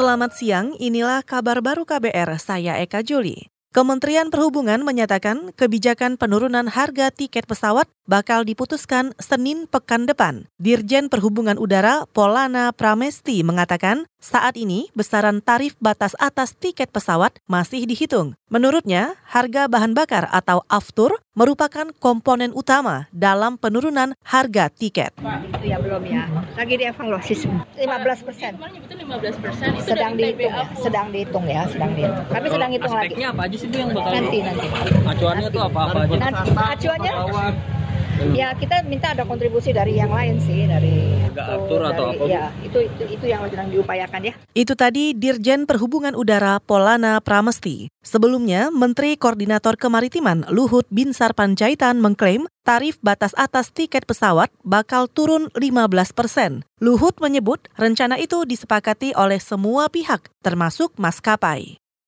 Selamat siang, inilah kabar baru KBR, saya Eka Juli. Kementerian Perhubungan menyatakan kebijakan penurunan harga tiket pesawat bakal diputuskan Senin pekan depan. Dirjen Perhubungan Udara Polana Pramesti mengatakan saat ini besaran tarif batas atas tiket pesawat masih dihitung. Menurutnya, harga bahan bakar atau aftur merupakan komponen utama dalam penurunan harga tiket. Itu ya belum ya. Lagi dievaluasi 15 persen. 15 persen itu Sedang dari dihitung ya. Sedang dihitung ya. Sedang dihitung. Kami sedang hitung lagi. Aspeknya apa aja sih Bu yang bakal Nanti nanti. acuannya tuh apa apa aja? Nanti acuannya ya kita minta ada kontribusi dari yang lain sih dari Harga aftur atau dari- apa? Ya itu itu itu yang sedang diupayakan ya. Itu tadi Dirjen Perhubungan Udara Polana Pramesti. Sebelumnya, Menteri Koordinator Kemaritiman Luhut Binsar Panjaitan mengklaim tarif batas atas tiket pesawat bakal turun 15 persen. Luhut menyebut rencana itu disepakati oleh semua pihak, termasuk maskapai.